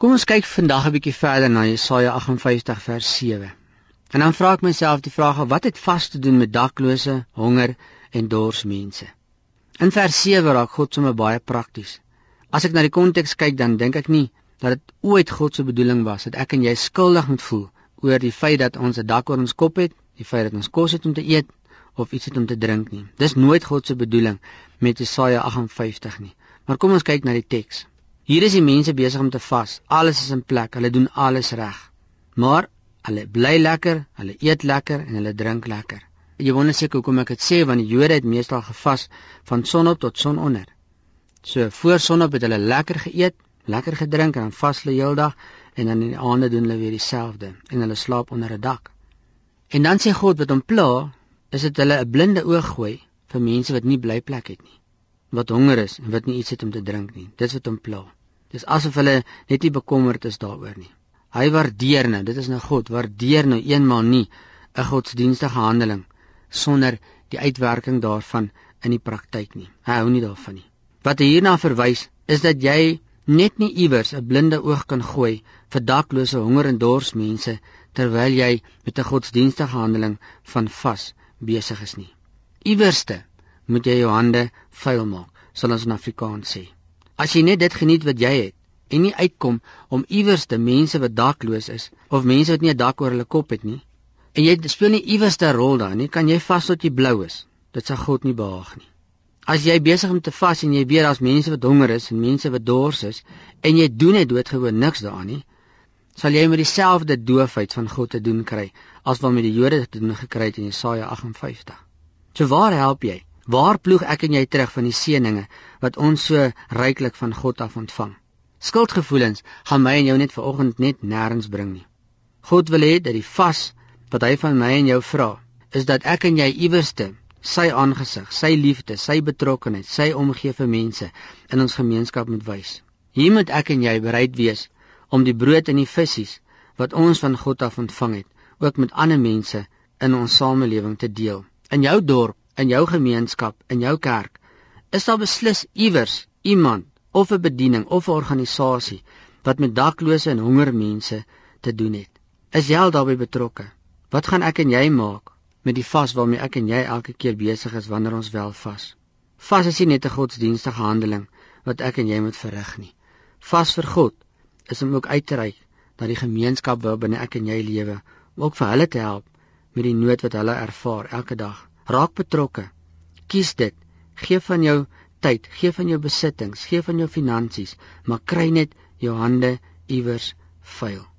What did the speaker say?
Kom ons kyk vandag 'n bietjie verder na Jesaja 58 vers 7. En dan vra ek myself die vraag: wat het vas te doen met daklose, honger en dors mense? In vers 7 raak God sommer baie prakties. As ek na die konteks kyk, dan dink ek nie dat dit ooit God se bedoeling was dat ek en jy skuldig moet voel oor die feit dat ons 'n dak oor ons kop het, die feit dat ons kos het om te eet of iets het om te drink nie. Dis nooit God se bedoeling met Jesaja 58 nie. Maar kom ons kyk na die teks. Hier is die mense besig om te vas. Alles is in plek. Hulle doen alles reg. Maar hulle bly lekker, hulle eet lekker en hulle drink lekker. Jy wonder seker hoekom ek dit sê want die Jode het meestal gevas van sonop tot sononder. So voor sonop het hulle lekker geëet, lekker gedrink en dan vas hulle heeldag en dan in die aande doen hulle weer dieselfde en hulle slaap onder 'n dak. En dan sê God wat hom pla, is dit hulle 'n blinde oog gooi vir mense wat nie blyplek het nie, wat honger is en wat nie iets het om te drink nie. Dit is wat hom pla. Dis asof hulle net nie bekommerd is daaroor nie. Hy waardeer nou, dit is nou God, waardeer nou eenmaal nie 'n godsdienstige handeling sonder die uitwerking daarvan in die praktyk nie. Hy hou nie daarvan nie. Wat hierna verwys is dat jy net nie iewers 'n blinde oog kan gooi vir daklose honger en dors mense terwyl jy met 'n godsdienstige handeling van vas besig is nie. Iewerste moet jy jou hande vuil maak, sal ons in Afrikaans sê. As jy net dit geniet wat jy het, en nie uitkom om iewers te mense wat dakloos is of mense wat nie 'n dak oor hulle kop het nie en jy speel nie iewers 'n rol daar nie kan jy vas tot jy blou is. Dit sal God nie behaag nie. As jy besig om te vas en jy weet daar's mense wat honger is en mense wat dors is en jy doen net doodgewoon niks daaraan nie sal jy met dieselfde doofheid van God te doen kry as wat met die Jode te doen gekry het in Jesaja 58 so waar help jy waar ploeg ek en jy terug van die seëninge wat ons so ryklik van God af ontvang Skuldgevoelens gaan my en jou net vanoggend net nêrens bring nie. God wil hê dat die vas wat hy van my en jou vra, is dat ek en jy iewerste sy aangesig, sy liefde, sy betrokkenheid, sy omgee vir mense in ons gemeenskap moet wys. Hier moet ek en jy bereid wees om die brood en die visse wat ons van God af ontvang het, ook met ander mense in ons samelewing te deel. In jou dorp, in jou gemeenskap, in jou kerk, is daar beslis iewers iemand of 'n bediening of 'n organisasie wat met daklose en honger mense te doen het. Is jy al daarbey betrokke? Wat gaan ek en jy maak met die vas waarmee ek en jy elke keer besig is wanneer ons wel vas? Vas is nie net 'n godsdienstige handeling wat ek en jy moet verrig nie. Vas vir God is om ook uit te reik na die gemeenskap waarbinne ek en jy lewe, om ook vir hulle te help met die nood wat hulle ervaar elke dag. Raak betrokke. Kies dit. Geef van jou tyd, gee van jou besittings, gee van jou finansies, maar kry net jou hande iewers vuil.